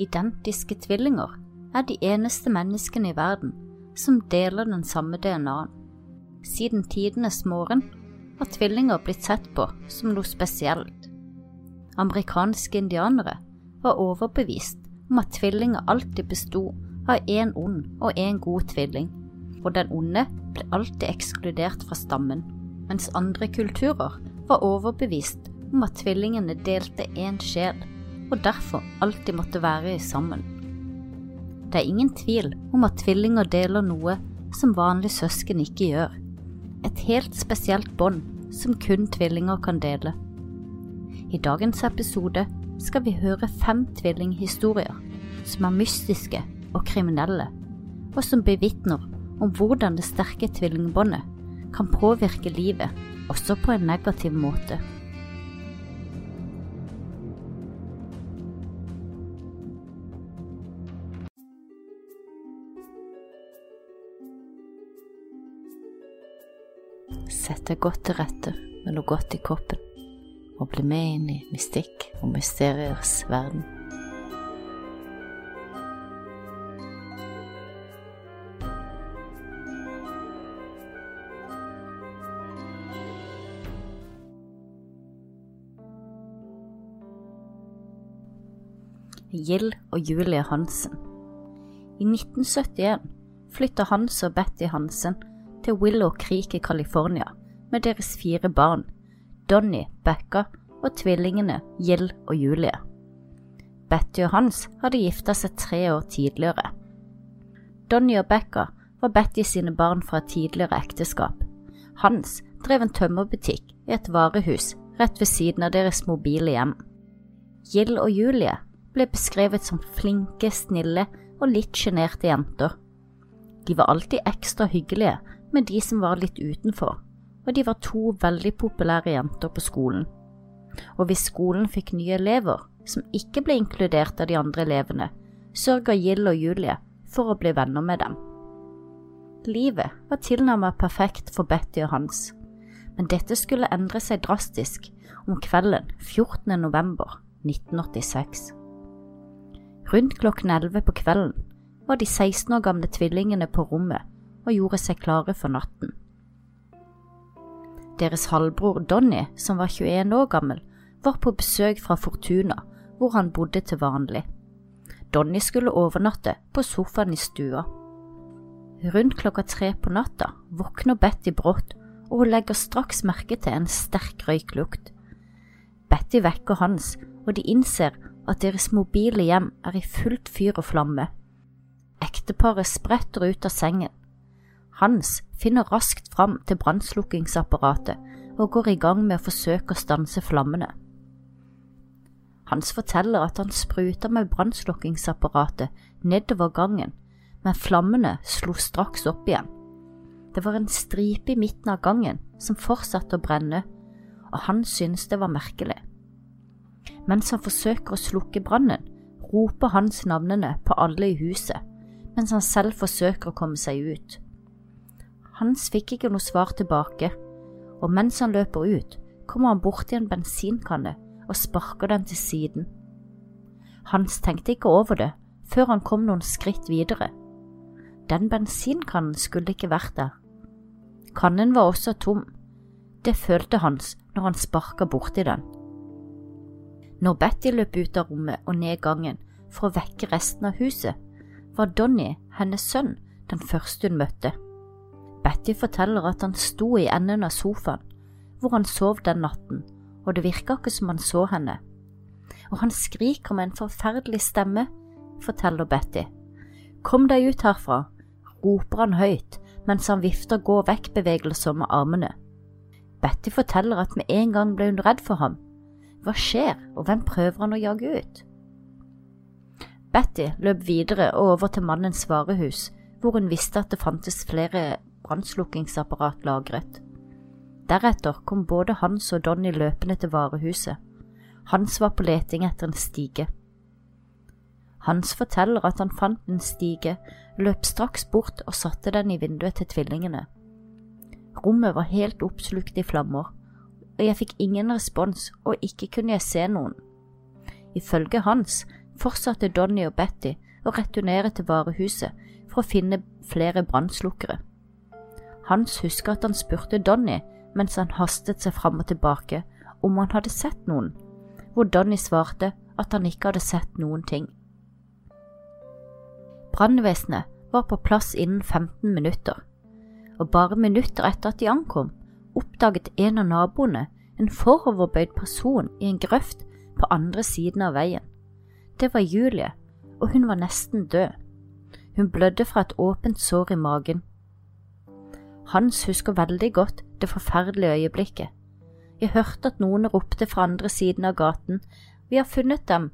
identiske tvillinger er de eneste menneskene i verden som deler den samme DNA-en. Siden tidenes morgen har tvillinger blitt sett på som noe spesielt. Amerikanske indianere var overbevist om at tvillinger alltid besto av én ond og én god tvilling, og den onde ble alltid ekskludert fra stammen, mens andre kulturer var overbevist om at tvillingene delte én sjel, og derfor alltid måtte være sammen. Det er ingen tvil om at tvillinger deler noe som vanlige søsken ikke gjør, et helt spesielt bånd som kun tvillinger kan dele. I dagens episode skal vi høre fem tvillinghistorier som er mystiske og kriminelle, og som bevitner om hvordan det sterke tvillingbåndet kan påvirke livet også på en negativ måte. Sett deg godt til rette med noe godt i koppen, og bli med inn i mystikk og mysteriers verden. Gild og Julie Hansen. I 1971 flytta Hans og Betty Hansen til Willow Creek i California med deres fire barn, Donny, Becca og tvillingene Gill og Julie. Betty og Hans hadde gifta seg tre år tidligere. Donny og Becca var Betty sine barn fra et tidligere ekteskap. Hans drev en tømmerbutikk i et varehus rett ved siden av deres mobile hjem. Gill og Julie ble beskrevet som flinke, snille og litt sjenerte jenter. De var alltid ekstra hyggelige med de som var litt utenfor, og de var to veldig populære jenter på skolen. Og hvis skolen fikk nye elever som ikke ble inkludert av de andre elevene, sørga Gill og Julie for å bli venner med dem. Livet var tilnærmet perfekt for Betty og Hans, men dette skulle endre seg drastisk om kvelden 14. november 1986. Rundt klokken 11 på kvelden var de 16 år gamle tvillingene på rommet og gjorde seg klare for natten. Deres halvbror Donny, som var 21 år gammel, var på besøk fra Fortuna, hvor han bodde til vanlig. Donny skulle overnatte på sofaen i stua. Rundt klokka tre på natta våkner Betty brått, og hun legger straks merke til en sterk røyklukt. Betty vekker Hans, og de innser at deres mobile hjem er i fullt fyr og flamme. Ekteparet spretter ut av sengen. Hans finner raskt fram til brannslukkingsapparatet og går i gang med å forsøke å stanse flammene. Hans forteller at han spruta med brannslukkingsapparatet nedover gangen, men flammene slo straks opp igjen. Det var en stripe i midten av gangen som fortsatte å brenne, og han syntes det var merkelig. Mens han forsøker å slukke brannen, roper Hans navnene på alle i huset, mens han selv forsøker å komme seg ut. Hans fikk ikke noe svar tilbake, og mens han løper ut, kommer han borti en bensinkanne og sparker den til siden. Hans tenkte ikke over det før han kom noen skritt videre. Den bensinkannen skulle ikke vært der. Kannen var også tom. Det følte Hans når han sparka borti den. Når Betty løp ut av rommet og ned gangen for å vekke resten av huset, var Donny, hennes sønn, den første hun møtte. Betty forteller at han sto i enden av sofaen, hvor han sov den natten, og det virka ikke som han så henne. Og han skriker med en forferdelig stemme, forteller Betty. Kom deg ut herfra, roper han høyt mens han vifter gå-vekk-bevegelser med armene. Betty forteller at med en gang ble hun redd for ham, hva skjer, og hvem prøver han å jage ut? Betty løp videre og over til mannens varehus, hvor hun visste at det fantes flere brannslukkingsapparat lagret. Deretter kom både Hans og Donny løpende til varehuset. Hans var på leting etter en stige. Hans forteller at han fant en stige, løp straks bort og satte den i vinduet til tvillingene. Rommet var helt oppslukt i flammer, og jeg fikk ingen respons, og ikke kunne jeg se noen. Ifølge Hans fortsatte Donny og Betty å returnere til varehuset for å finne flere brannslukkere. Hans husker at han spurte Donny mens han hastet seg fram og tilbake om han hadde sett noen, hvor Donny svarte at han ikke hadde sett noen ting. Brannvesenet var på plass innen 15 minutter, og bare minutter etter at de ankom, oppdaget en av naboene en foroverbøyd person i en grøft på andre siden av veien. Det var Julie, og hun var nesten død. Hun blødde fra et åpent sår i magen. Hans husker veldig godt det forferdelige øyeblikket. Jeg hørte at noen ropte fra andre siden av gaten, vi har funnet dem,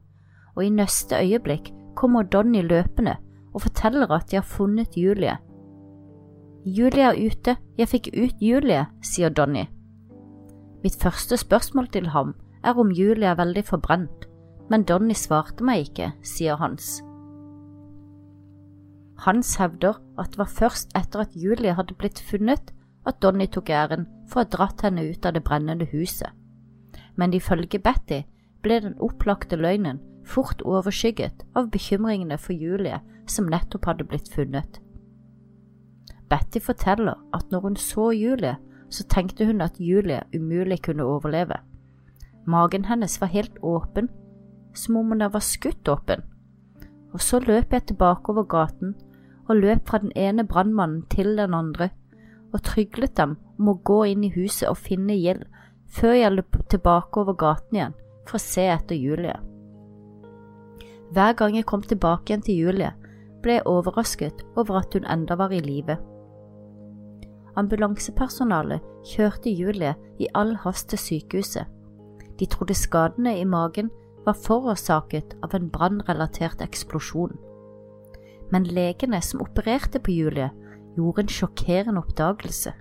og i neste øyeblikk kommer Donny løpende og forteller at de har funnet Julie. Julie er ute, jeg fikk ut Julie, sier Donny. Mitt første spørsmål til ham er om Julie er veldig forbrent, men Donny svarte meg ikke, sier Hans. Hans hevder at det var først etter at Julie hadde blitt funnet at Donny tok æren for å ha dratt henne ut av det brennende huset, men ifølge Betty ble den opplagte løgnen fort overskygget av bekymringene for Julie som nettopp hadde blitt funnet. Betty forteller at når hun så Julie, så tenkte hun at Julie umulig kunne overleve. Magen hennes var helt åpen, som om hun var skutt åpen. Og så løp jeg tilbake over gaten og løp fra den ene brannmannen til den andre og tryglet dem om å gå inn i huset og finne Gild før jeg løp tilbake over gaten igjen for å se etter Julie. Hver gang jeg kom tilbake igjen til Julie, ble jeg overrasket over at hun enda var i live. Ambulansepersonalet kjørte Julie i all hast til sykehuset. De trodde skadene i magen var forårsaket av en brannrelatert eksplosjon. Men legene som opererte på Julie, gjorde en sjokkerende oppdagelse.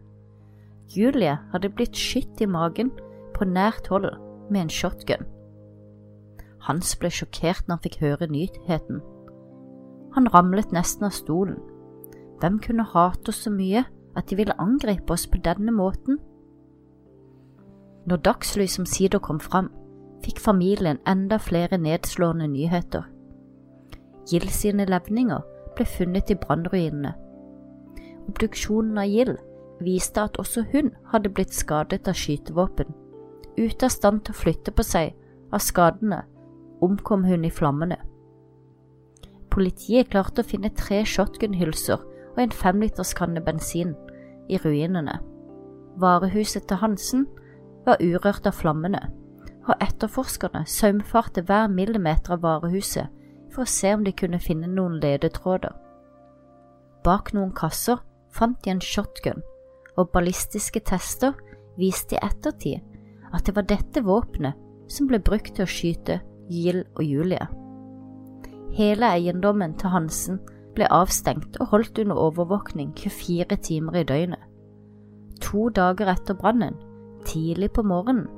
Julie hadde blitt skutt i magen på nært hold med en shotgun. Hans ble sjokkert når han fikk høre nyheten. Han ramlet nesten av stolen. Hvem kunne hate oss så mye at de ville angripe oss på denne måten? Når dagslys omsider kom fram, fikk familien enda flere nedslående nyheter. Gild sine levninger ble funnet i brannruinene. Obduksjonen av Gild viste at også hun hadde blitt skadet av skytevåpen. Ute av stand til å flytte på seg av skadene omkom hun i flammene. Politiet klarte å finne tre shotgunhylser og en femliterskanne bensin i ruinene. Varehuset til Hansen var urørt av flammene, og etterforskerne saumfarte hver millimeter av varehuset for å se om de kunne finne noen ledetråder. Bak noen kasser fant de en shotgun, og ballistiske tester viste i ettertid at det var dette våpenet som ble brukt til å skyte Gild og Julie. Hele eiendommen til Hansen ble avstengt og holdt under overvåkning 24 timer i døgnet. To dager etter brannen, tidlig på morgenen,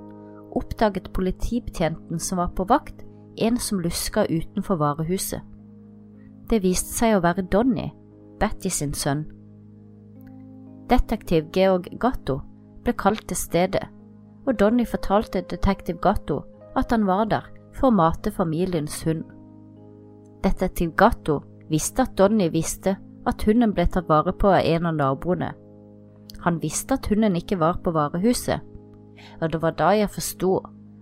oppdaget politibetjenten som var på vakt, en som luska utenfor varehuset. Det viste seg å være Donny, Betty sin sønn. Detektiv Georg Gatto ble kalt til stedet, og Donny fortalte detektiv Gatto at han var der for å mate familiens hund. Detektiv Gatto visste at Donny visste at hunden ble tatt vare på av en av naboene. Han visste at hunden ikke var på varehuset, og det var da jeg forsto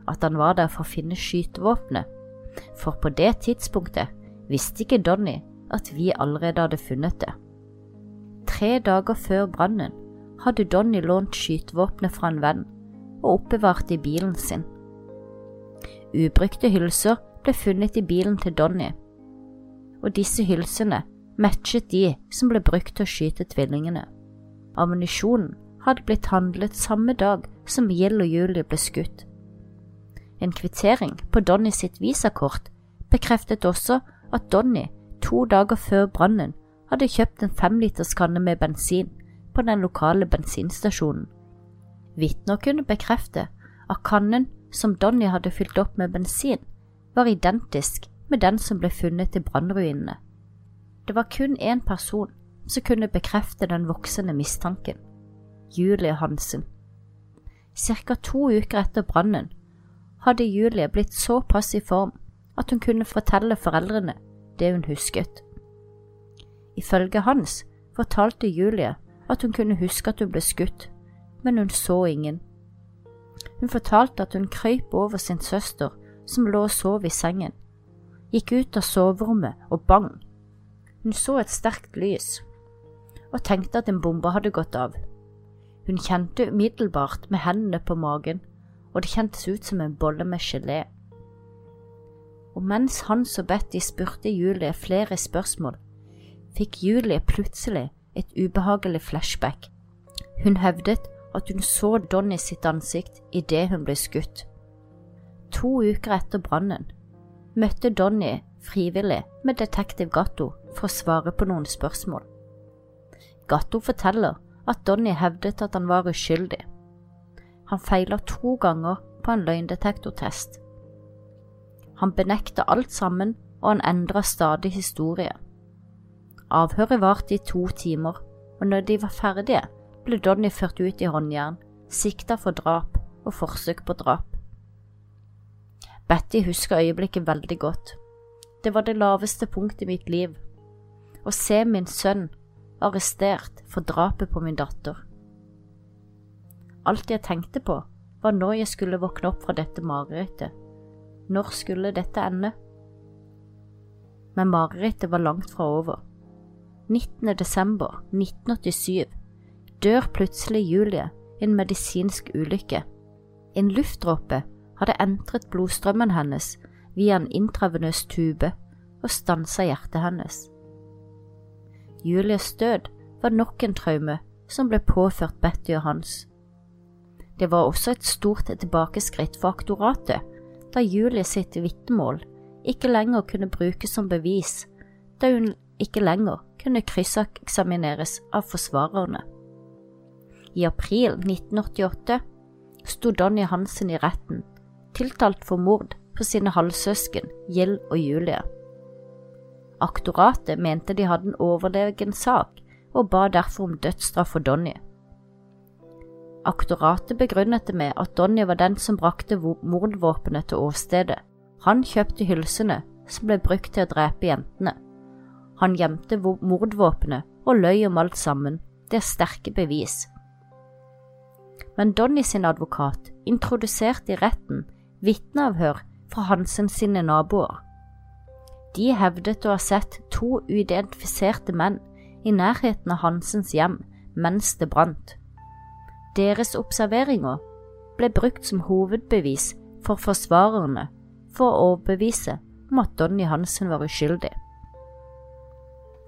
at han var der for å finne skytevåpenet, for på det tidspunktet visste ikke Donny at vi allerede hadde funnet det. Tre dager før brannen hadde Donny lånt skytevåpenet fra en venn og oppbevart i bilen sin. Ubrukte hylser ble funnet i bilen til Donny, og disse hylsene matchet de som ble brukt til å skyte tvillingene. Ammunisjonen hadde blitt handlet samme dag som Gill og Julie ble skutt. En kvittering på Donny sitt visakort bekreftet også at Donny to dager før brannen hadde kjøpt en femliterskanne med bensin på den lokale bensinstasjonen. Vitner kunne bekrefte at kannen som Donny hadde fylt opp med bensin, var identisk med den som ble funnet i brannruinene. Det var kun én person som kunne bekrefte den voksende mistanken – Julie Hansen. Cirka to uker etter brannen hadde Julie blitt såpass i form at hun kunne fortelle foreldrene det hun husket. Ifølge Hans fortalte Julie at hun kunne huske at hun ble skutt, men hun så ingen. Hun fortalte at hun krøyp over sin søster som lå og sov i sengen, gikk ut av soverommet og bang. Hun så et sterkt lys og tenkte at en bombe hadde gått av. Hun kjente umiddelbart med hendene på magen, og det kjentes ut som en bolle med gelé. Og mens Hans og Betty spurte Julie flere spørsmål, fikk Julie plutselig et ubehagelig flashback. Hun hevdet at hun så Donny sitt ansikt idet hun ble skutt. To uker etter brannen møtte Donny frivillig med detektiv Gatto for å svare på noen spørsmål. Gatto forteller at Donny hevdet at han var uskyldig. Han feiler to ganger på en løgndetektortest. Han benekter alt sammen, og han endrer stadig historie. Avhøret varte i to timer, og når de var ferdige, ble Donny ført ut i håndjern, sikta for drap og forsøk på drap. Betty husker øyeblikket veldig godt. Det var det laveste punktet i mitt liv. Å se min sønn arrestert for drapet på min datter. Alt jeg tenkte på, var når jeg skulle våkne opp fra dette marerittet. Når skulle dette ende? Men marerittet var langt fra over. 19. desember 1987 dør plutselig Julie i en medisinsk ulykke. En luftdråpe hadde entret blodstrømmen hennes via en intravenøs tube og stansa hjertet hennes. Julies død var nok en traume som ble påført Betty og Hans. Det var også et stort tilbakeskritt for aktoratet, da Julie sitt vitnemål ikke lenger kunne brukes som bevis, da hun ikke lenger kunne krysseksamineres av forsvarerne. I april 1988 sto Donny Hansen i retten, tiltalt for mord på sine halvsøsken Gill og Julie. Aktoratet mente de hadde en overlegen sak, og ba derfor om dødsstraff for Donny. Aktoratet begrunnet det med at Donny var den som brakte mordvåpenet til åstedet. Han kjøpte hylsene som ble brukt til å drepe jentene. Han gjemte mordvåpenet og løy om alt sammen. Det er sterke bevis. Men Donny sin advokat introduserte i retten vitneavhør fra Hansen sine naboer. De hevdet å ha sett to uidentifiserte menn i nærheten av Hansens hjem mens det brant. Deres observeringer ble brukt som hovedbevis for forsvarerne for å overbevise om at Donny Hansen var uskyldig.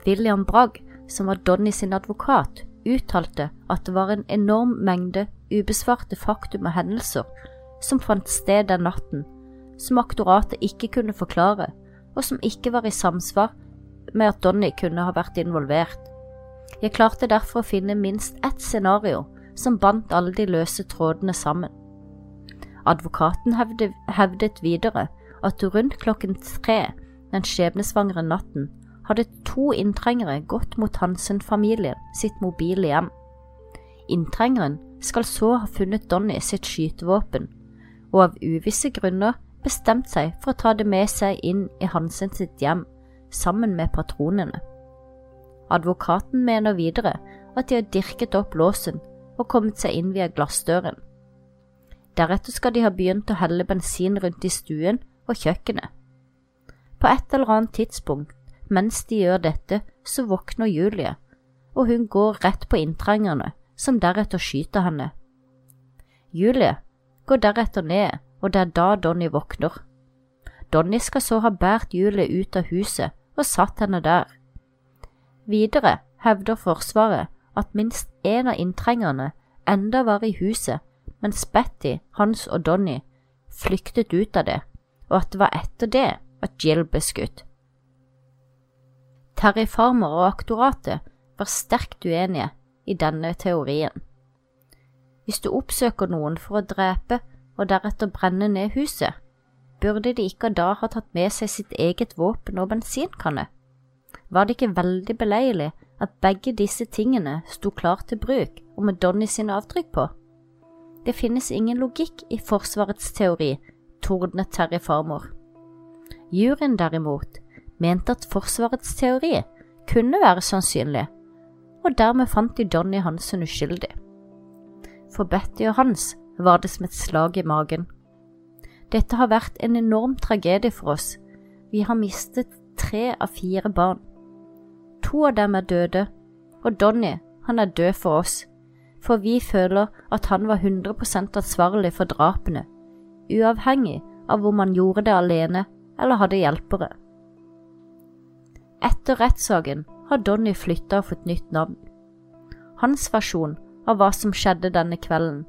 William Bragg, som var Donny sin advokat, uttalte at det var en enorm mengde ubesvarte faktum og hendelser som fant sted den natten, som aktoratet ikke kunne forklare og som ikke var i samsvar med at Donny kunne ha vært involvert. Jeg klarte derfor å finne minst ett scenario som bandt alle de løse trådene sammen. Advokaten hevde, hevdet videre at rundt klokken tre den skjebnesvangre natten hadde to inntrengere gått mot Hansen-familien sitt mobile hjem. Inntrengeren skal så ha funnet Donny sitt skytevåpen, og av uvisse grunner bestemt seg for å ta det med seg inn i Hansen sitt hjem, sammen med patronene. Advokaten mener videre at de har dirket opp låsen og kommet seg inn via glassdøren. Deretter skal de ha begynt å helle bensin rundt i stuen og kjøkkenet. På et eller annet tidspunkt mens de gjør dette, så våkner Julie, og hun går rett på inntrengerne, som deretter skyter henne. Julie går deretter ned og det er da Donny våkner. Donny skal så ha båret Julie ut av huset og satt henne der. Videre hevder Forsvaret at minst én av inntrengerne enda var i huset mens Betty, Hans og Donny flyktet ut av det, og at det var etter det at Jill ble skutt. Terry Farmer og aktoratet var sterkt uenige i denne teorien. Hvis du oppsøker noen for å drepe og deretter brenne ned huset, burde de ikke da ha tatt med seg sitt eget våpen og bensinkanne? Var det ikke veldig beleilig at begge disse tingene sto klar til bruk og med Donny sine avtrykk på? Det finnes ingen logikk i Forsvarets teori, tordnet Terje Farmor. Juryen derimot mente at Forsvarets teori kunne være sannsynlig, og dermed fant de Donny Hansen uskyldig. For Betty og Hans var det som et slag i magen. Dette har vært en enorm tragedie for oss. Vi har mistet tre av fire barn. To av dem er døde, og Donny, han er død for oss, for vi føler at han var 100% ansvarlig for drapene, uavhengig av om han gjorde det alene eller hadde hjelpere. Etter rettssaken har Donny flytta og fått nytt navn. Hans versjon av hva som skjedde denne kvelden,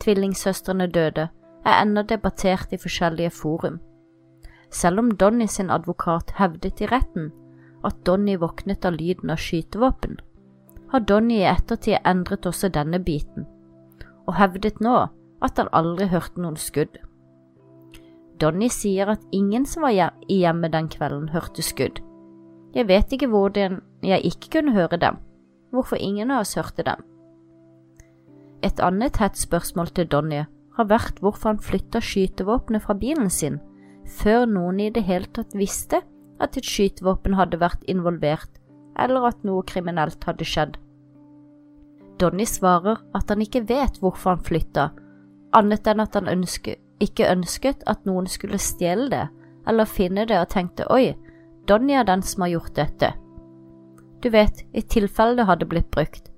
tvillingsøstrene døde, er ennå debattert i forskjellige forum. Selv om Donny sin advokat hevdet i retten at Donny våknet av lyden av skytevåpen, har Donny i ettertid endret også denne biten, og hevdet nå at han aldri hørte noen skudd. Donny sier at ingen som var i hjemmet den kvelden, hørte skudd. Jeg vet ikke hvordan jeg ikke kunne høre dem, hvorfor ingen av oss hørte dem. Et annet hett spørsmål til Donny har vært hvorfor han flytta skytevåpenet fra bilen sin før noen i det hele tatt visste at et skytevåpen hadde vært involvert, eller at noe kriminelt hadde skjedd. Donny svarer at han ikke vet hvorfor han flytta, annet enn at han ønske, ikke ønsket at noen skulle stjele det, eller finne det og tenkte oi, Donny er den som har gjort dette. Du vet, i tilfelle det hadde blitt brukt.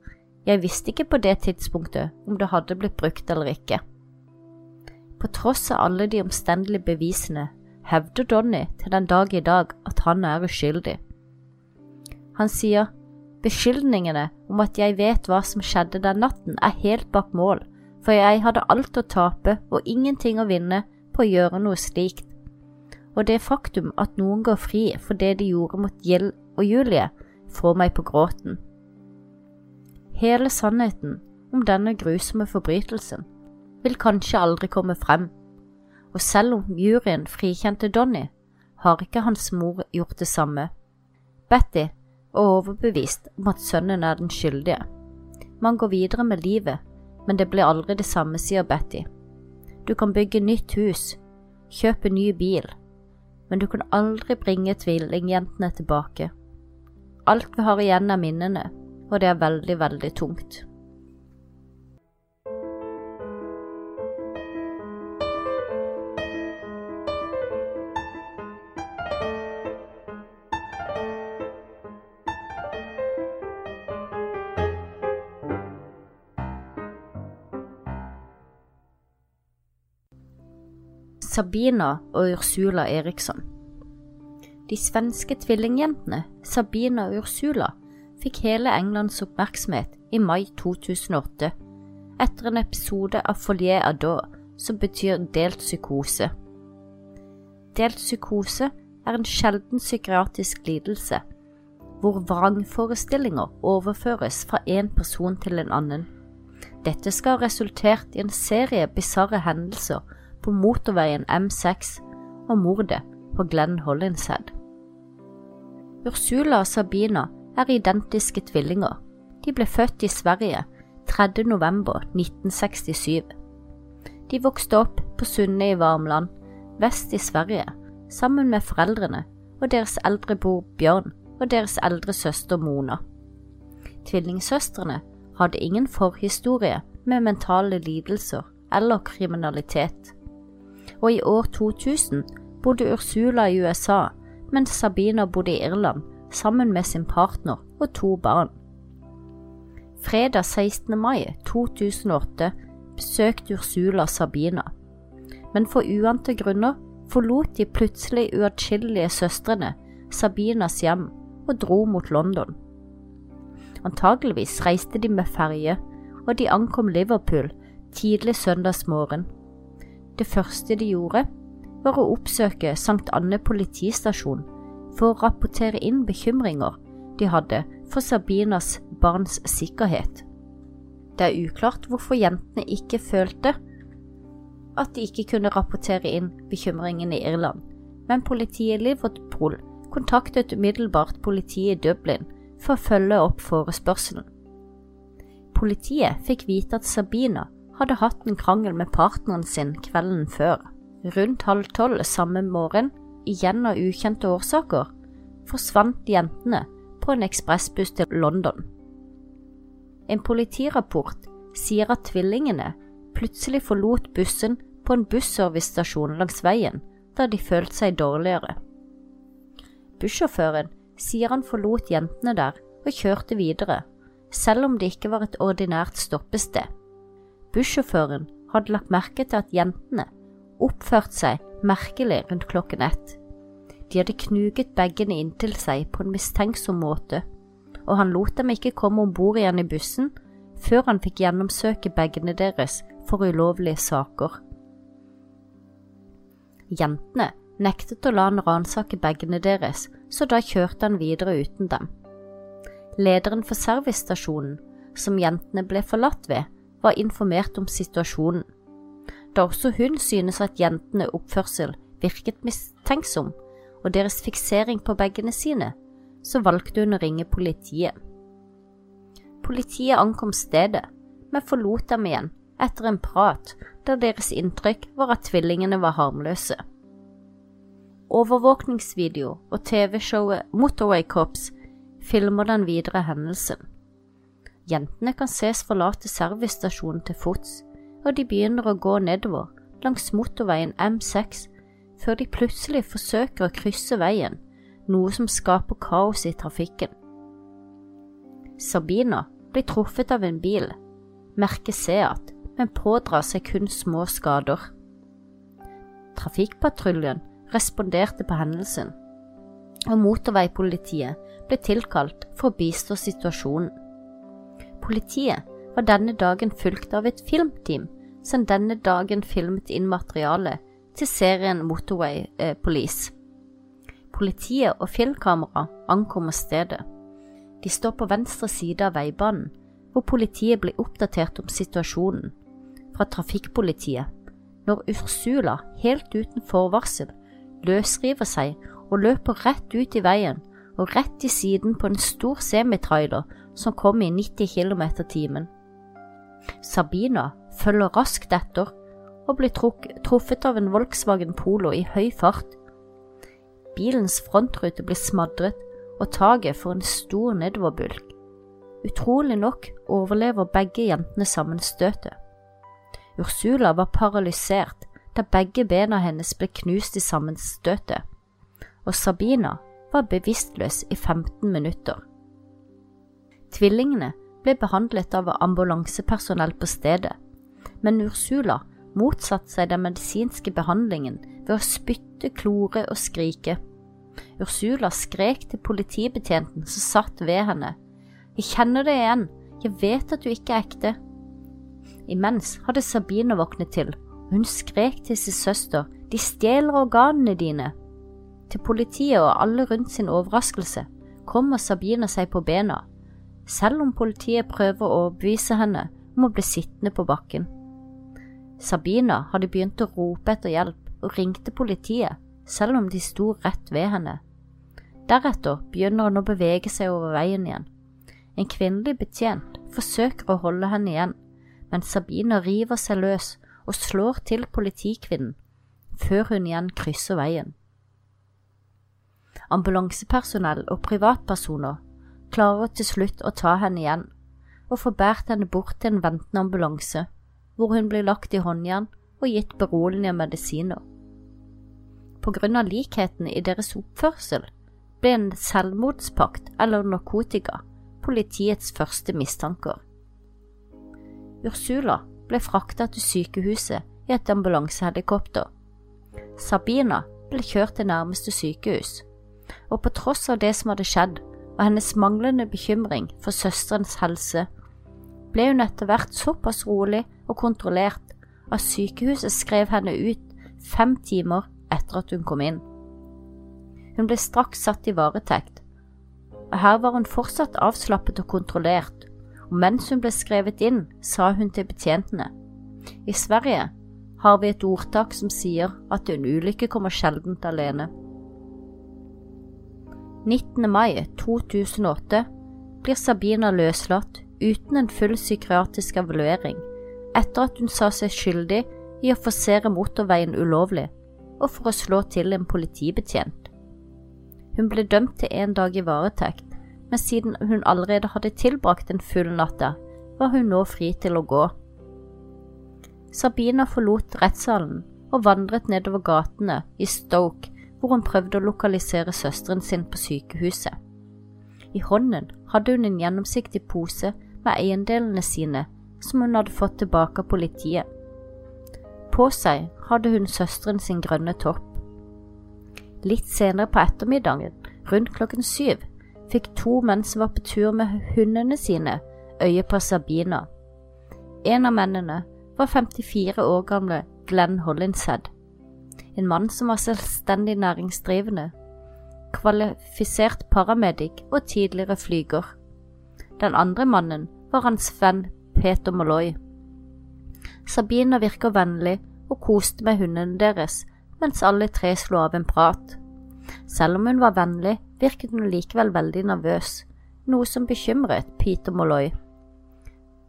Jeg visste ikke på det tidspunktet om det hadde blitt brukt eller ikke. På tross av alle de omstendelige bevisene hevder Donny til den dag i dag at han er uskyldig. Han sier beskyldningene om at jeg vet hva som skjedde den natten er helt bak mål, for jeg hadde alt å tape og ingenting å vinne på å gjøre noe slikt. Og det faktum at noen går fri for det de gjorde mot Gill og Julie, får meg på gråten. Hele sannheten om denne grusomme forbrytelsen vil kanskje aldri komme frem, og selv om juryen frikjente Donny, har ikke hans mor gjort det samme. Betty er overbevist om at sønnen er den skyldige. Man går videre med livet, men det blir aldri det samme, sier Betty. Du kan bygge nytt hus, kjøpe ny bil, men du kan aldri bringe tvillingjentene tilbake. Alt vi har igjen er minnene, og det er veldig, veldig tungt. Sabina og Ursula Eriksson. De svenske tvillingjentene Sabina og Ursula fikk hele Englands oppmerksomhet i mai 2008 etter en episode av Folie Adore, som betyr delt psykose. Delt psykose er en sjelden psykiatrisk lidelse hvor vrangforestillinger overføres fra en person til en annen. Dette skal ha resultert i en serie bisarre hendelser på motorveien M6 og mordet på Glenn Hollinshead. Ursula og Sabina er identiske tvillinger. De ble født i Sverige 3. november 1967. De vokste opp på Sunne i Varmland, vest i Sverige, sammen med foreldrene og deres eldre bror Bjørn og deres eldre søster Mona. Tvillingsøstrene hadde ingen forhistorie med mentale lidelser eller kriminalitet og i år 2000 bodde Ursula i USA, mens Sabina bodde i Irland sammen med sin partner og to barn. Fredag 16. mai 2008 besøkte Ursula Sabina, men for uante grunner forlot de plutselig uatskillelige søstrene Sabinas hjem og dro mot London. Antageligvis reiste de med ferje, og de ankom Liverpool tidlig søndagsmorgen det første de gjorde, var å oppsøke St. Anne politistasjon for å rapportere inn bekymringer de hadde for Sabinas barns sikkerhet. Det er uklart hvorfor jentene ikke følte at de ikke kunne rapportere inn bekymringene i Irland, men politiet Liverpool kontaktet umiddelbart politiet i Dublin for å følge opp forespørselen. Politiet fikk vite at Sabina hadde hatt en krangel med partneren sin kvelden før. Rundt halv tolv samme morgen igjen av ukjente årsaker, forsvant jentene på en ekspressbuss til London. En politirapport sier at tvillingene plutselig forlot bussen på en busservicestasjon langs veien da de følte seg dårligere. Bussjåføren sier han forlot jentene der og kjørte videre, selv om det ikke var et ordinært stoppested. Bussjåføren hadde lagt merke til at jentene oppførte seg merkelig rundt klokken ett. De hadde knuget bagene inntil seg på en mistenksom måte, og han lot dem ikke komme om bord igjen i bussen før han fikk gjennomsøke bagene deres for ulovlige saker. Jentene nektet å la han ransake bagene deres, så da kjørte han videre uten dem. Lederen for servicestasjonen, som jentene ble forlatt ved, var informert om situasjonen. Da også hun synes at jentene oppførsel virket mistenksom, og deres fiksering på bagene sine, så valgte hun å ringe politiet. Politiet ankom stedet, men forlot dem igjen etter en prat der deres inntrykk var at tvillingene var harmløse. Overvåkningsvideo og TV-showet Motorway Cops filmer den videre hendelsen. Jentene kan ses forlate servicestasjonen til fots, og de begynner å gå nedover langs motorveien M6 før de plutselig forsøker å krysse veien, noe som skaper kaos i trafikken. Sabina blir truffet av en bil, merket Seat, men pådrar seg kun små skader. Trafikkpatruljen responderte på hendelsen, og motorveipolitiet ble tilkalt for å bistå situasjonen. Politiet var denne dagen fulgt av et filmteam som denne dagen filmet inn materiale til serien Motorway eh, Police. Politiet og filmkamera ankommer stedet. De står på venstre side av veibanen, hvor politiet blir oppdatert om situasjonen fra trafikkpolitiet, når Ursula, helt uten forvarsel, løsriver seg og løper rett ut i veien og rett i siden på en stor semitrailer som kom i 90 km timen. Sabina følger raskt etter og blir truffet av en Volkswagen Polo i høy fart. Bilens frontrute blir smadret, og taket får en stor nedoverbulk. Utrolig nok overlever begge jentene sammenstøtet. Ursula var paralysert da begge bena hennes ble knust i sammenstøtet, og Sabina var bevisstløs i 15 minutter. Tvillingene ble behandlet av ambulansepersonell på stedet, men Ursula motsatte seg den medisinske behandlingen ved å spytte, klore og skrike. Ursula skrek til politibetjenten som satt ved henne. Jeg kjenner det igjen, jeg vet at du ikke er ekte. Imens hadde Sabine våknet til, og hun skrek til sin søster, de stjeler organene dine. Til politiet og alle rundt sin overraskelse kommer Sabine seg på bena, selv om politiet prøver å overbevise henne om å bli sittende på bakken. Sabina hadde begynt å rope etter hjelp og ringte politiet, selv om de sto rett ved henne. Deretter begynner hun å bevege seg over veien igjen. En kvinnelig betjent forsøker å holde henne igjen, men Sabina river seg løs og slår til politikvinnen, før hun igjen krysser veien. Ambulansepersonell og privatpersoner klarer til slutt å ta henne igjen og får båret henne bort til en ventende ambulanse hvor hun blir lagt i håndjern og gitt beroligende medisiner. På grunn av likheten i deres oppførsel ble en selvmordspakt eller narkotika politiets første mistanker. Ursula ble frakta til sykehuset i et ambulansehelikopter. Sabina ble kjørt til nærmeste sykehus, og på tross av det som hadde skjedd, og hennes manglende bekymring for søsterens helse, ble hun etter hvert såpass rolig og kontrollert at sykehuset skrev henne ut fem timer etter at hun kom inn. Hun ble straks satt i varetekt, og her var hun fortsatt avslappet og kontrollert, og mens hun ble skrevet inn, sa hun til betjentene. I Sverige har vi et ordtak som sier at en ulykke kommer sjeldent alene. 19. mai 2008 blir Sabina løslatt uten en full psykiatrisk evaluering etter at hun sa seg skyldig i å forsere motorveien ulovlig, og for å slå til en politibetjent. Hun ble dømt til en dag i varetekt, men siden hun allerede hadde tilbrakt en full natt der, var hun nå fri til å gå. Sabina forlot rettssalen og vandret nedover gatene i Stoke, hvor hun prøvde å lokalisere søsteren sin på sykehuset. I hånden hadde hun en gjennomsiktig pose med eiendelene sine som hun hadde fått tilbake av politiet. På seg hadde hun søsteren sin grønne topp. Litt senere på ettermiddagen, rundt klokken syv, fikk to menn som var på tur med hundene sine, øye på Sabina. En av mennene var 54 år gamle Glenn Hollinshead, en mann som var selvstendig næringsdrivende, kvalifisert paramedic og tidligere flyger. Den andre mannen var hans venn Peter Molloy. Sabina virker vennlig og koste med hundene deres, mens alle tre slo av en prat. Selv om hun var vennlig, virket hun likevel veldig nervøs, noe som bekymret Peter Molloy.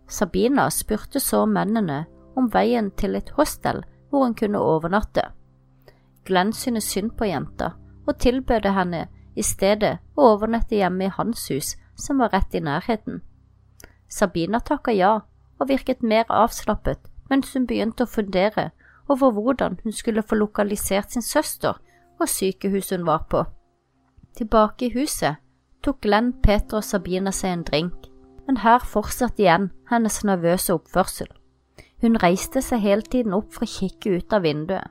Sabina spurte så mennene om veien til et hostel hvor hun kunne overnatte. Glenn syntes synd på jenta og tilbød henne i stedet å overnatte hjemme i hans hus, som var rett i nærheten. Sabina takka ja og virket mer avslappet mens hun begynte å fundere over hvordan hun skulle få lokalisert sin søster og sykehuset hun var på. Tilbake i huset tok Glenn, Peter og Sabina seg en drink, men her fortsatte igjen hennes nervøse oppførsel. Hun reiste seg hele tiden opp for å kikke ut av vinduet.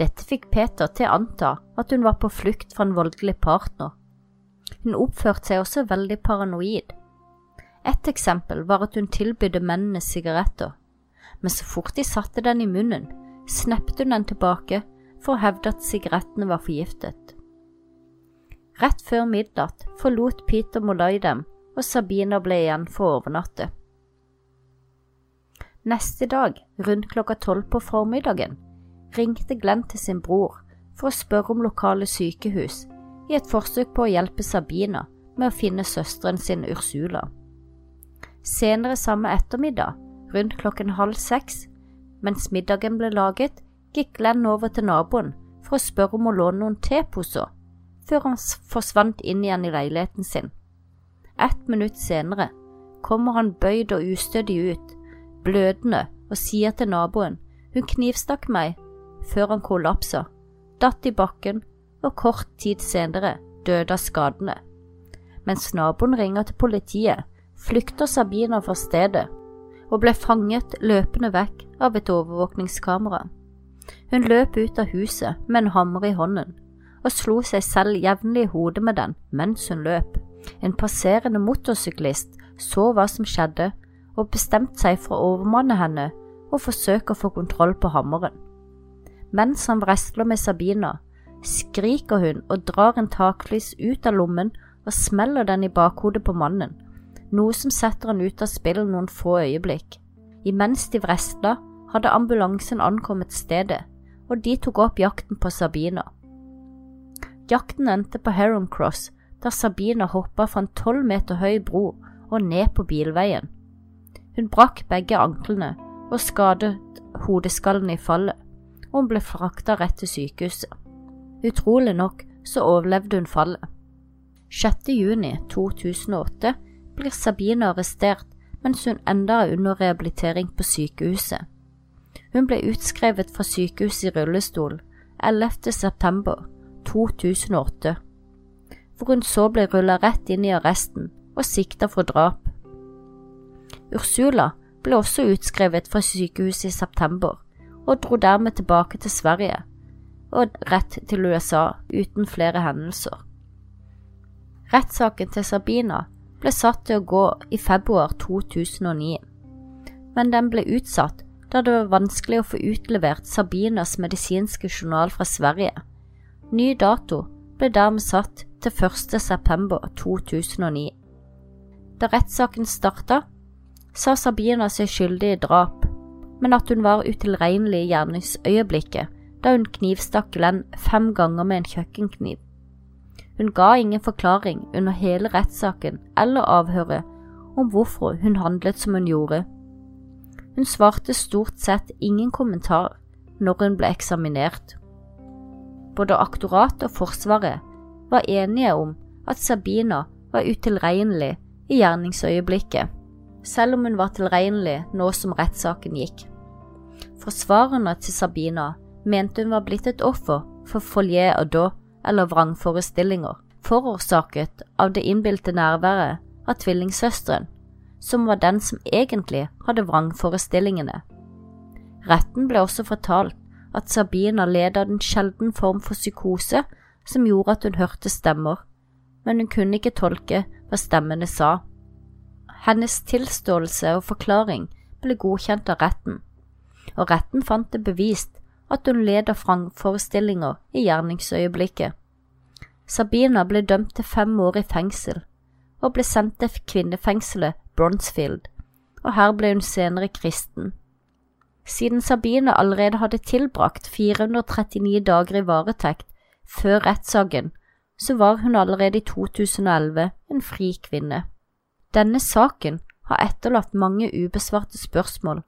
Dette fikk Peter til å anta at hun var på flukt fra en voldelig partner. Hun oppførte seg også veldig paranoid. Et eksempel var at hun tilbydde mennene sigaretter, men så fort de satte den i munnen, snepte hun den tilbake for å hevde at sigarettene var forgiftet. Rett før midnatt forlot Peter Molay dem, og Sabina ble igjen for å overnatte. Neste dag, rundt klokka tolv på formiddagen, ringte Glenn til sin bror for å spørre om lokale sykehus, i et forsøk på å hjelpe Sabina med å finne søsteren sin Ursula. Senere samme ettermiddag, rundt klokken halv seks, mens middagen ble laget, gikk Glenn over til naboen for å spørre om å låne noen teposer, før han forsvant inn igjen i leiligheten sin. Ett minutt senere kommer han bøyd og ustødig ut, blødende, og sier til naboen hun knivstakk meg før han kollapsa, datt i bakken og kort tid senere døde av skadene. Mens naboen ringer til politiet, flykter Sabina fra stedet og ble fanget løpende vekk av et overvåkningskamera. Hun løp ut av huset med en hammer i hånden og slo seg selv jevnlig i hodet med den mens hun løp. En passerende motorsyklist så hva som skjedde og bestemte seg for å overmanne henne og forsøke å få kontroll på hammeren. Mens han wrestler med Sabina, skriker hun og drar en taklys ut av lommen og smeller den i bakhodet på mannen, noe som setter han ut av spill noen få øyeblikk. Imens de wrestla, hadde ambulansen ankommet stedet, og de tok opp jakten på Sabina. Jakten endte på Heron Cross, der Sabina hoppa fra en tolv meter høy bro og ned på bilveien. Hun brakk begge anklene og skadet hodeskallen i fallet, og hun ble frakta rett til sykehuset. Utrolig nok så overlevde hun fallet. 6. juni 2008 blir Sabine arrestert mens hun enda er under rehabilitering på sykehuset. Hun ble utskrevet fra sykehuset i rullestol 11. september 2008, hvor hun så ble rullet rett inn i arresten og sikta for drap. Ursula ble også utskrevet fra sykehuset i september, og dro dermed tilbake til Sverige og rett til USA uten flere hendelser. Rettssaken til Sabina ble satt til å gå i februar 2009, men den ble utsatt da det var vanskelig å få utlevert Sabinas medisinske journal fra Sverige. Ny dato ble dermed satt til 1. september 2009. Da rettssaken starta, sa Sabina seg skyldig i drap, men at hun var utilregnelig i gjerningsøyeblikket da hun knivstakk Glenn fem ganger med en kjøkkenkniv. Hun ga ingen forklaring under hele rettssaken eller avhøret om hvorfor hun handlet som hun gjorde. Hun svarte stort sett ingen kommentar når hun ble eksaminert. Både aktoratet og Forsvaret var enige om at Sabina var utilregnelig i gjerningsøyeblikket, selv om hun var tilregnelig nå som rettssaken gikk. Forsvarerne til Sabina mente hun var blitt et offer for folie og da, eller vrangforestillinger, forårsaket av det innbilte nærværet av tvillingsøsteren, som var den som egentlig hadde vrangforestillingene. Retten ble også fortalt at Sabina led av en sjelden form for psykose som gjorde at hun hørte stemmer, men hun kunne ikke tolke hva stemmene sa. Hennes tilståelse og forklaring ble godkjent av retten, og retten fant det bevist at hun leder av vrangforestillinger i gjerningsøyeblikket. Sabina ble dømt til fem år i fengsel, og ble sendt til kvinnefengselet Bronzefield, og her ble hun senere kristen. Siden Sabine allerede hadde tilbrakt 439 dager i varetekt før rettssaken, så var hun allerede i 2011 en fri kvinne. Denne saken har etterlatt mange ubesvarte spørsmål,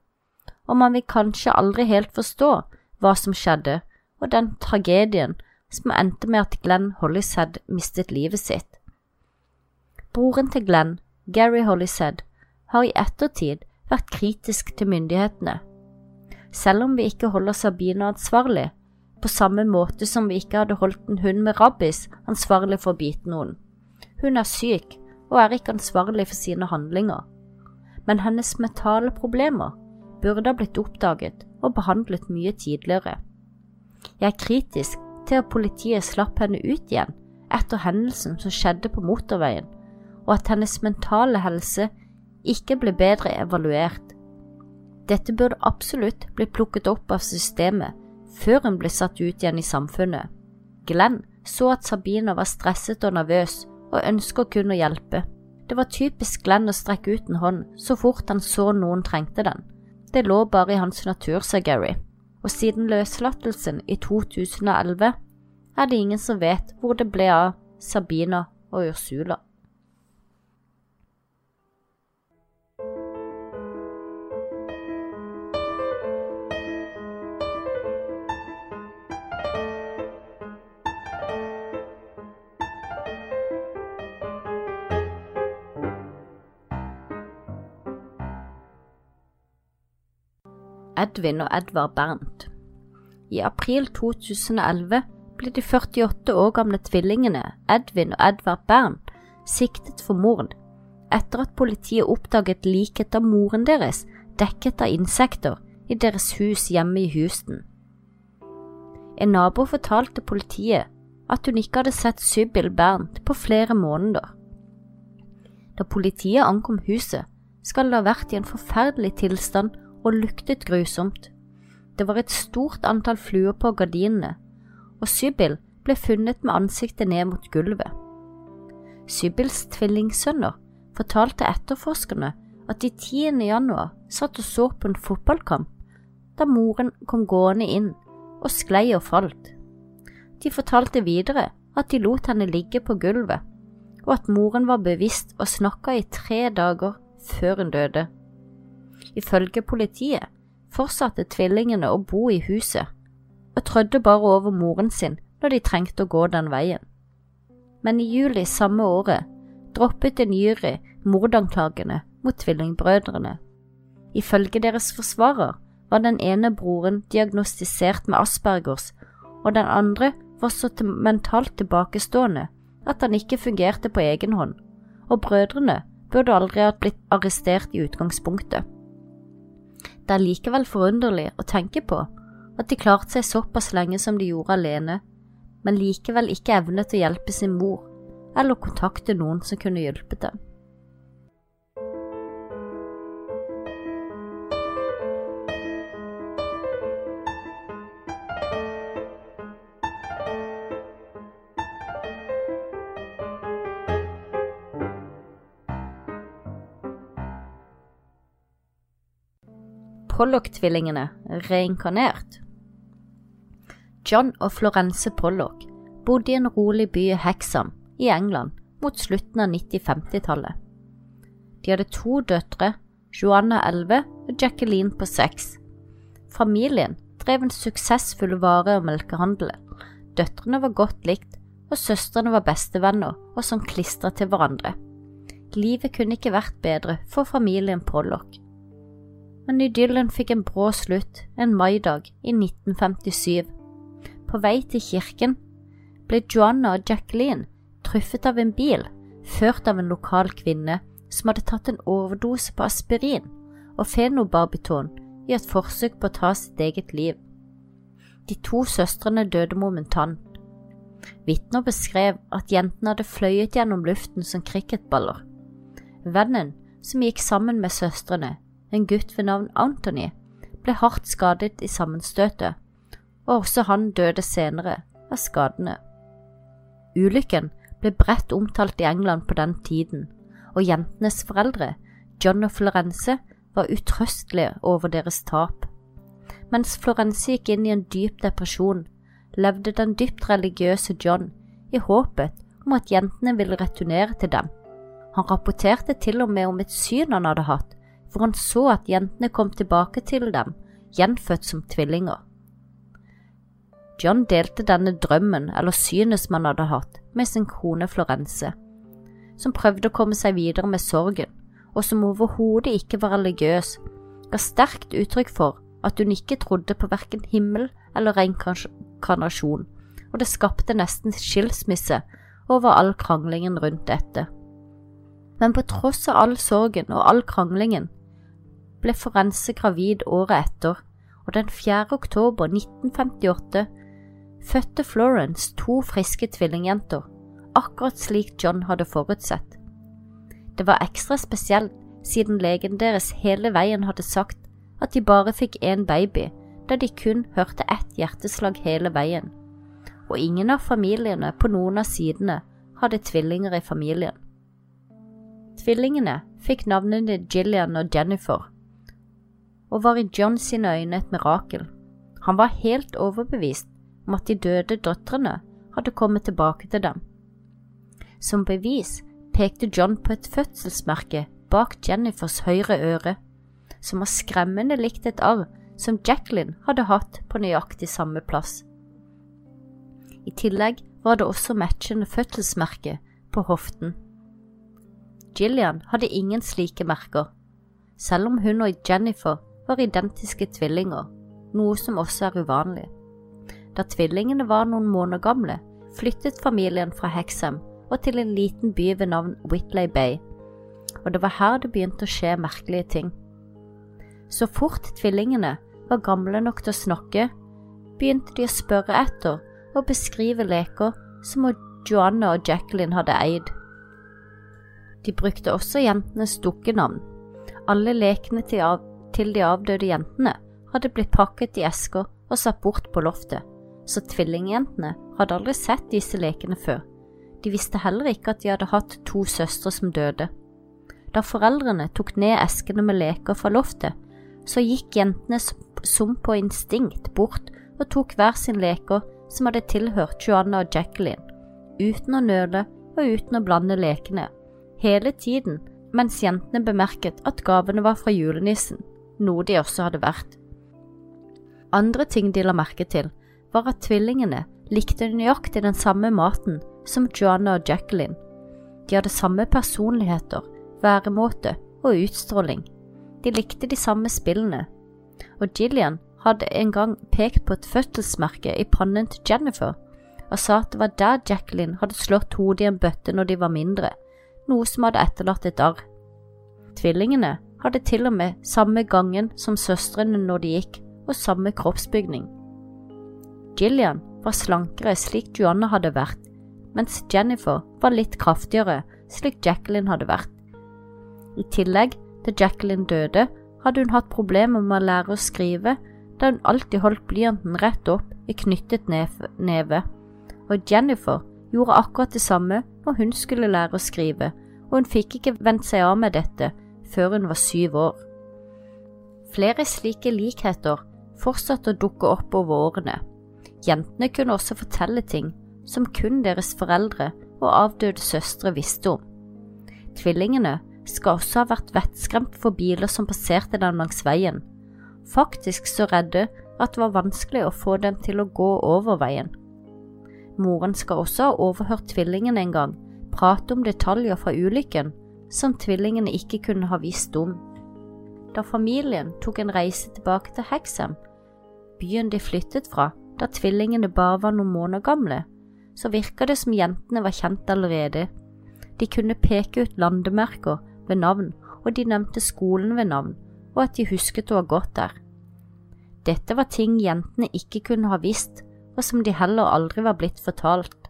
og man vil kanskje aldri helt forstå hva som skjedde, og den tragedien som endte med at Glenn Hollishead mistet livet sitt. Broren til Glenn, Gary Hollishead, har i ettertid vært kritisk til myndighetene. Selv om vi ikke holder Sabina ansvarlig, på samme måte som vi ikke hadde holdt en hund med rabbis ansvarlig for å bite noen. Hun er syk og er ikke ansvarlig for sine handlinger, men hennes mentale problemer burde ha blitt oppdaget og behandlet mye tidligere. Jeg er kritisk til at politiet slapp henne ut igjen etter hendelsen som skjedde på motorveien, og at hennes mentale helse ikke ble bedre evaluert. Dette burde absolutt bli plukket opp av systemet før hun ble satt ut igjen i samfunnet. Glenn så at Sabina var stresset og nervøs og ønsket kun å hjelpe. Det var typisk Glenn å strekke ut en hånd så fort han så noen trengte den. Det lå bare i hans natur, sa Gary, og siden løslatelsen i 2011 er det ingen som vet hvor det ble av Sabina og Ursula. Edvin og Edvard Bernt. I april 2011 ble de 48 år gamle tvillingene Edvin og Edvard Bernt siktet for mord etter at politiet oppdaget liket av moren deres dekket av insekter i deres hus hjemme i Houston. En nabo fortalte politiet at hun ikke hadde sett Sybil Bernt på flere måneder. Da politiet ankom huset, skal det ha vært i en forferdelig tilstand og luktet grusomt. Det var et stort antall fluer på gardinene, og Sybil ble funnet med ansiktet ned mot gulvet. Sybils tvillingsønner fortalte etterforskerne at de 10. januar satt og så på en fotballkamp da moren kom gående inn og sklei og falt. De fortalte videre at de lot henne ligge på gulvet, og at moren var bevisst og snakka i tre dager før hun døde. Ifølge politiet fortsatte tvillingene å bo i huset, og trødde bare over moren sin når de trengte å gå den veien. Men i juli samme året droppet en jury mordanklagene mot tvillingbrødrene. Ifølge deres forsvarer var den ene broren diagnostisert med aspergers, og den andre var så mentalt tilbakestående at han ikke fungerte på egen hånd, og brødrene burde aldri ha blitt arrestert i utgangspunktet. Det er likevel forunderlig å tenke på at de klarte seg såpass lenge som de gjorde alene, men likevel ikke evnet å hjelpe sin mor eller kontakte noen som kunne hjulpet dem. Pollock-tvillingene reinkarnert. John og Florence Pollock bodde i en rolig by i Hexham i England mot slutten av 90-50-tallet. De hadde to døtre, Joanna 11 og Jacqueline på 6. Familien drev en suksessfull vare- og melkehandel, Døtrene var godt likt, og søstrene var bestevenner og som klistra til hverandre. Livet kunne ikke vært bedre for familien Pollock. Men idyllen fikk en brå slutt en maidag i 1957. På vei til kirken ble Joanna og Jacqueline truffet av en bil ført av en lokal kvinne som hadde tatt en overdose på aspirin og fenobarbiton i et forsøk på å ta sitt eget liv. De to søstrene døde momentant. Vitner beskrev at jentene hadde fløyet gjennom luften som cricketballer. Vennen, som gikk sammen med søstrene, en gutt ved navn Anthony, ble hardt skadet i sammenstøtet, og også han døde senere av skadene. Ulykken ble bredt omtalt i England på den tiden, og jentenes foreldre, John og Florence, var utrøstelige over deres tap. Mens Florence gikk inn i en dyp depresjon, levde den dypt religiøse John i håpet om at jentene ville returnere til dem. Han rapporterte til og med om et syn han hadde hatt, hvor han så at jentene kom tilbake til dem, gjenfødt som tvillinger. John delte denne drømmen eller synet som han hadde hatt, med sin kone Florence, som prøvde å komme seg videre med sorgen, og som overhodet ikke var religiøs, ga sterkt uttrykk for at hun ikke trodde på verken himmel eller reinkarnasjon, og det skapte nesten skilsmisse over all kranglingen rundt dette. Men på tross av all sorgen og all kranglingen ble Forense gravid året etter, og den 4. oktober 1958 fødte Florence to friske tvillingjenter, akkurat slik John hadde forutsett. Det var ekstra spesielt siden legen deres hele veien hadde sagt at de bare fikk én baby, da de kun hørte ett hjerteslag hele veien, og ingen av familiene på noen av sidene hadde tvillinger i familien. Tvillingene fikk navnene Gillian og Jennifer, og var i John sine øyne et mirakel. Han var helt overbevist om at de døde døtrene hadde kommet tilbake til dem. Som bevis pekte John på et fødselsmerke bak Jennifers høyre øre, som var skremmende likt et arr som Jacqueline hadde hatt på nøyaktig samme plass. I tillegg var det også matchende fødselsmerke på hoften. Gillian hadde ingen slike merker, selv om hun og Jennifer var identiske tvillinger, noe som også er uvanlig. Da tvillingene var noen måneder gamle, flyttet familien fra Hexham og til en liten by ved navn Whitley Bay, og det var her det begynte å skje merkelige ting. Så fort tvillingene var gamle nok til å snakke, begynte de å spørre etter og beskrive leker som Joanna og Jacqueline hadde eid. De brukte også jentenes dukkenavn. Alle lekene til, til de avdøde jentene hadde blitt pakket i esker og satt bort på loftet så tvillingjentene hadde aldri sett disse lekene før. De visste heller ikke at de hadde hatt to søstre som døde. Da foreldrene tok ned eskene med leker fra loftet, så gikk jentene som på instinkt bort og tok hver sin leker som hadde tilhørt Joanna og Jacqueline, uten å nøle og uten å blande lekene, hele tiden mens jentene bemerket at gavene var fra julenissen, noe de også hadde vært. Andre ting de la merke til, var at tvillingene likte nøyaktig den samme maten som Joanna og Jacqueline. De hadde samme personligheter, væremåte og utstråling. De likte de samme spillene, og Gillian hadde en gang pekt på et fødselsmerke i pannen til Jennifer og sa at det var der Jacqueline hadde slått hodet i en bøtte når de var mindre, noe som hadde etterlatt et arr. Tvillingene hadde til og med samme gangen som søstrene når de gikk, og samme kroppsbygning. Gillian var slankere slik Joanna hadde vært, mens Jennifer var litt kraftigere slik Jacqueline hadde vært. I tillegg, til Jacqueline døde, hadde hun hatt problemer med å lære å skrive, da hun alltid holdt blyanten rett opp i knyttet neve, og Jennifer gjorde akkurat det samme når hun skulle lære å skrive, og hun fikk ikke vendt seg av med dette før hun var syv år. Flere slike likheter fortsatte å dukke opp over årene. Jentene kunne også fortelle ting som kun deres foreldre og avdøde søstre visste om. Tvillingene skal også ha vært vettskremt for biler som passerte dem langs veien, faktisk så redde at det var vanskelig å få dem til å gå over veien. Moren skal også ha overhørt tvillingene en gang prate om detaljer fra ulykken som tvillingene ikke kunne ha visst om. Da familien tok en reise tilbake til Hexham, byen de flyttet fra da tvillingene bare var noen måneder gamle, så virka det som jentene var kjent allerede. De kunne peke ut landemerker ved navn, og de nevnte skolen ved navn, og at de husket å ha gått der. Dette var ting jentene ikke kunne ha visst, og som de heller aldri var blitt fortalt.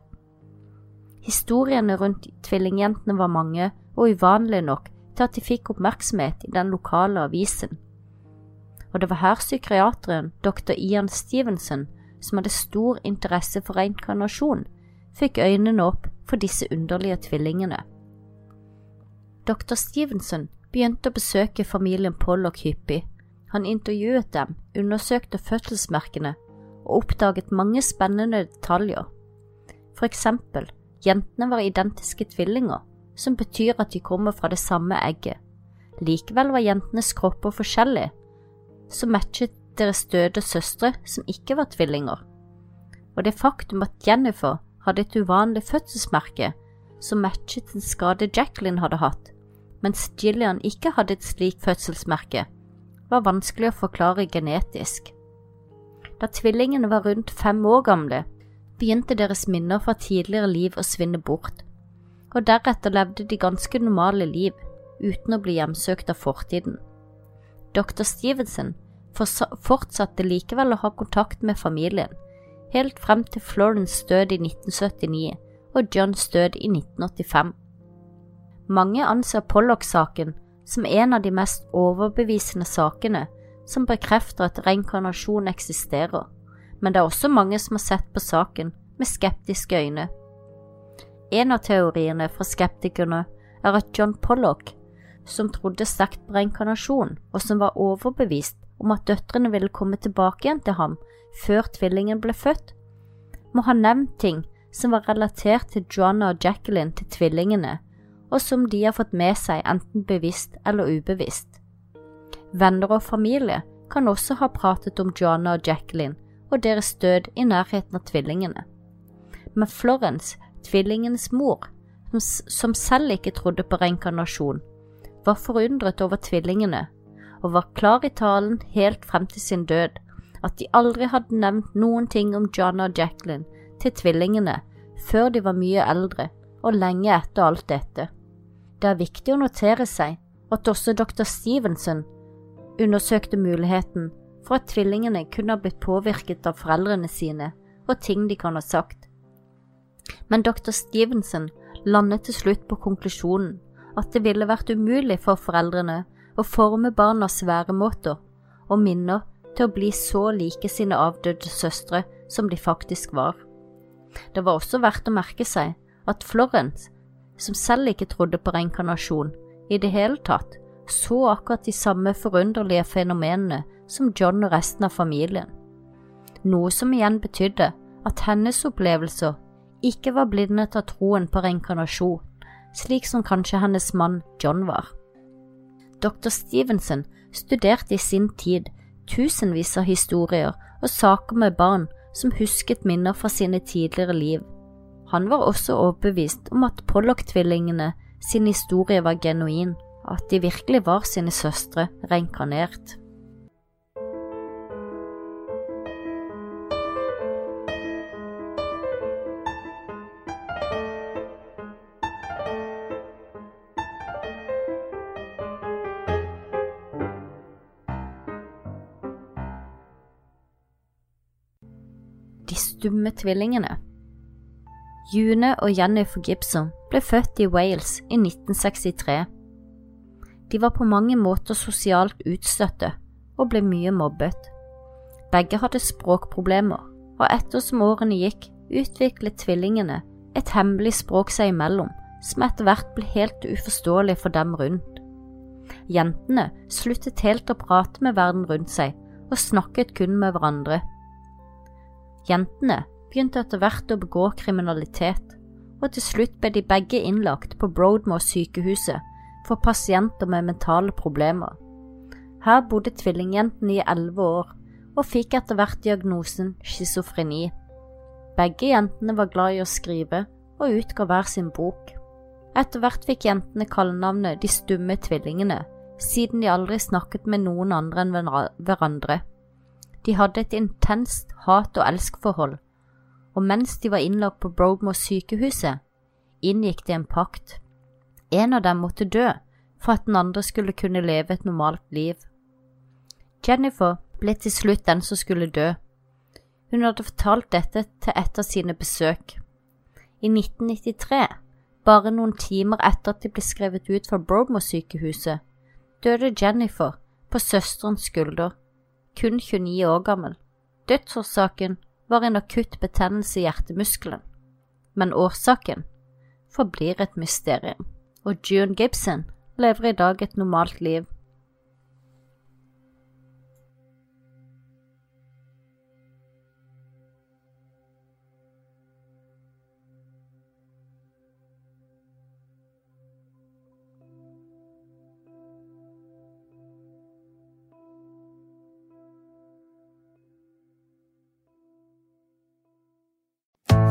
Historiene rundt tvillingjentene var mange og uvanlig nok til at de fikk oppmerksomhet i den lokale avisen. Og det var her psykiateren dr. Ian Stevenson, som hadde stor interesse for reinkarnasjon, fikk øynene opp for disse underlige tvillingene. Dr. Stevenson begynte å besøke familien Pollock hyppig. Han intervjuet dem, undersøkte fødselsmerkene og oppdaget mange spennende detaljer. For eksempel, jentene var identiske tvillinger, som betyr at de kommer fra det samme egget. Likevel var jentenes kropper forskjellige, som matchet deres døde søstre som ikke var tvillinger. Og det faktum at Jennifer hadde et uvanlig fødselsmerke som matchet en skade Jacqueline hadde hatt, mens Gillian ikke hadde et slikt fødselsmerke, var vanskelig å forklare genetisk. Da tvillingene var rundt fem år gamle, begynte deres minner fra tidligere liv å svinne bort, og deretter levde de ganske normale liv uten å bli hjemsøkt av fortiden. Dr. Stevenson fortsatte likevel å ha kontakt med familien, helt frem til Florence død i 1979 og Johns død i 1985. Mange anser Pollock-saken som en av de mest overbevisende sakene som bekrefter at reinkarnasjon eksisterer, men det er også mange som har sett på saken med skeptiske øyne. En av teoriene fra skeptikerne er at John Pollock, som trodde sterkt på reinkarnasjon, og som var overbevist om at døtrene ville komme tilbake igjen til ham før tvillingen ble født, må ha nevnt ting som var relatert til Joanna og Jacqueline til tvillingene, og som de har fått med seg enten bevisst eller ubevisst. Venner og familie kan også ha pratet om Joanna og Jacqueline og deres død i nærheten av tvillingene. Men Florence, tvillingenes mor, som selv ikke trodde på reinkarnasjon, var forundret over tvillingene og var klar i talen helt frem til sin død at de aldri hadde nevnt noen ting om John og Jacqueline til tvillingene før de var mye eldre og lenge etter alt dette. Det er viktig å notere seg at også dr. Stevenson undersøkte muligheten for at tvillingene kunne ha blitt påvirket av foreldrene sine og ting de kan ha sagt. Men dr. Stevenson landet til slutt på konklusjonen at det ville vært umulig for foreldrene å forme barnas væremåter og minner til å bli så like sine avdøde søstre som de faktisk var. Det var også verdt å merke seg at Florence, som selv ikke trodde på reinkarnasjon i det hele tatt, så akkurat de samme forunderlige fenomenene som John og resten av familien, noe som igjen betydde at hennes opplevelser ikke var blindet av troen på reinkarnasjon, slik som kanskje hennes mann John var. Dr. Stevenson studerte i sin tid tusenvis av historier og saker med barn som husket minner fra sine tidligere liv. Han var også overbevist om at Pollock-tvillingene sin historie var genuin, at de virkelig var sine søstre reinkarnert. De stumme tvillingene June og Jennifer Gibson ble født i Wales i 1963. De var på mange måter sosialt utstøtte og ble mye mobbet. Begge hadde språkproblemer, og ettersom årene gikk, utviklet tvillingene et hemmelig språk seg imellom, som etter hvert ble helt uforståelig for dem rundt. Jentene sluttet helt å prate med verden rundt seg og snakket kun med hverandre. Jentene begynte etter hvert å begå kriminalitet, og til slutt ble de begge innlagt på Broadmoor sykehuset for pasienter med mentale problemer. Her bodde tvillingjentene i elleve år og fikk etter hvert diagnosen schizofreni. Begge jentene var glad i å skrive og utga hver sin bok. Etter hvert fikk jentene kallenavnet De stumme tvillingene, siden de aldri snakket med noen andre enn hverandre. De hadde et intenst hat- og elskforhold, og mens de var innlagt på Brogmore sykehuset, inngikk de en pakt. En av dem måtte dø for at den andre skulle kunne leve et normalt liv. Jennifer ble til slutt den som skulle dø. Hun hadde fortalt dette til et av sine besøk. I 1993, bare noen timer etter at de ble skrevet ut fra Brogmore-sykehuset, døde Jennifer på søsterens skulder, kun 29 år gammel. Dødsårsaken var en akutt betennelse i hjertemuskelen, men årsaken forblir et mysterium, og June Gibson lever i dag et normalt liv.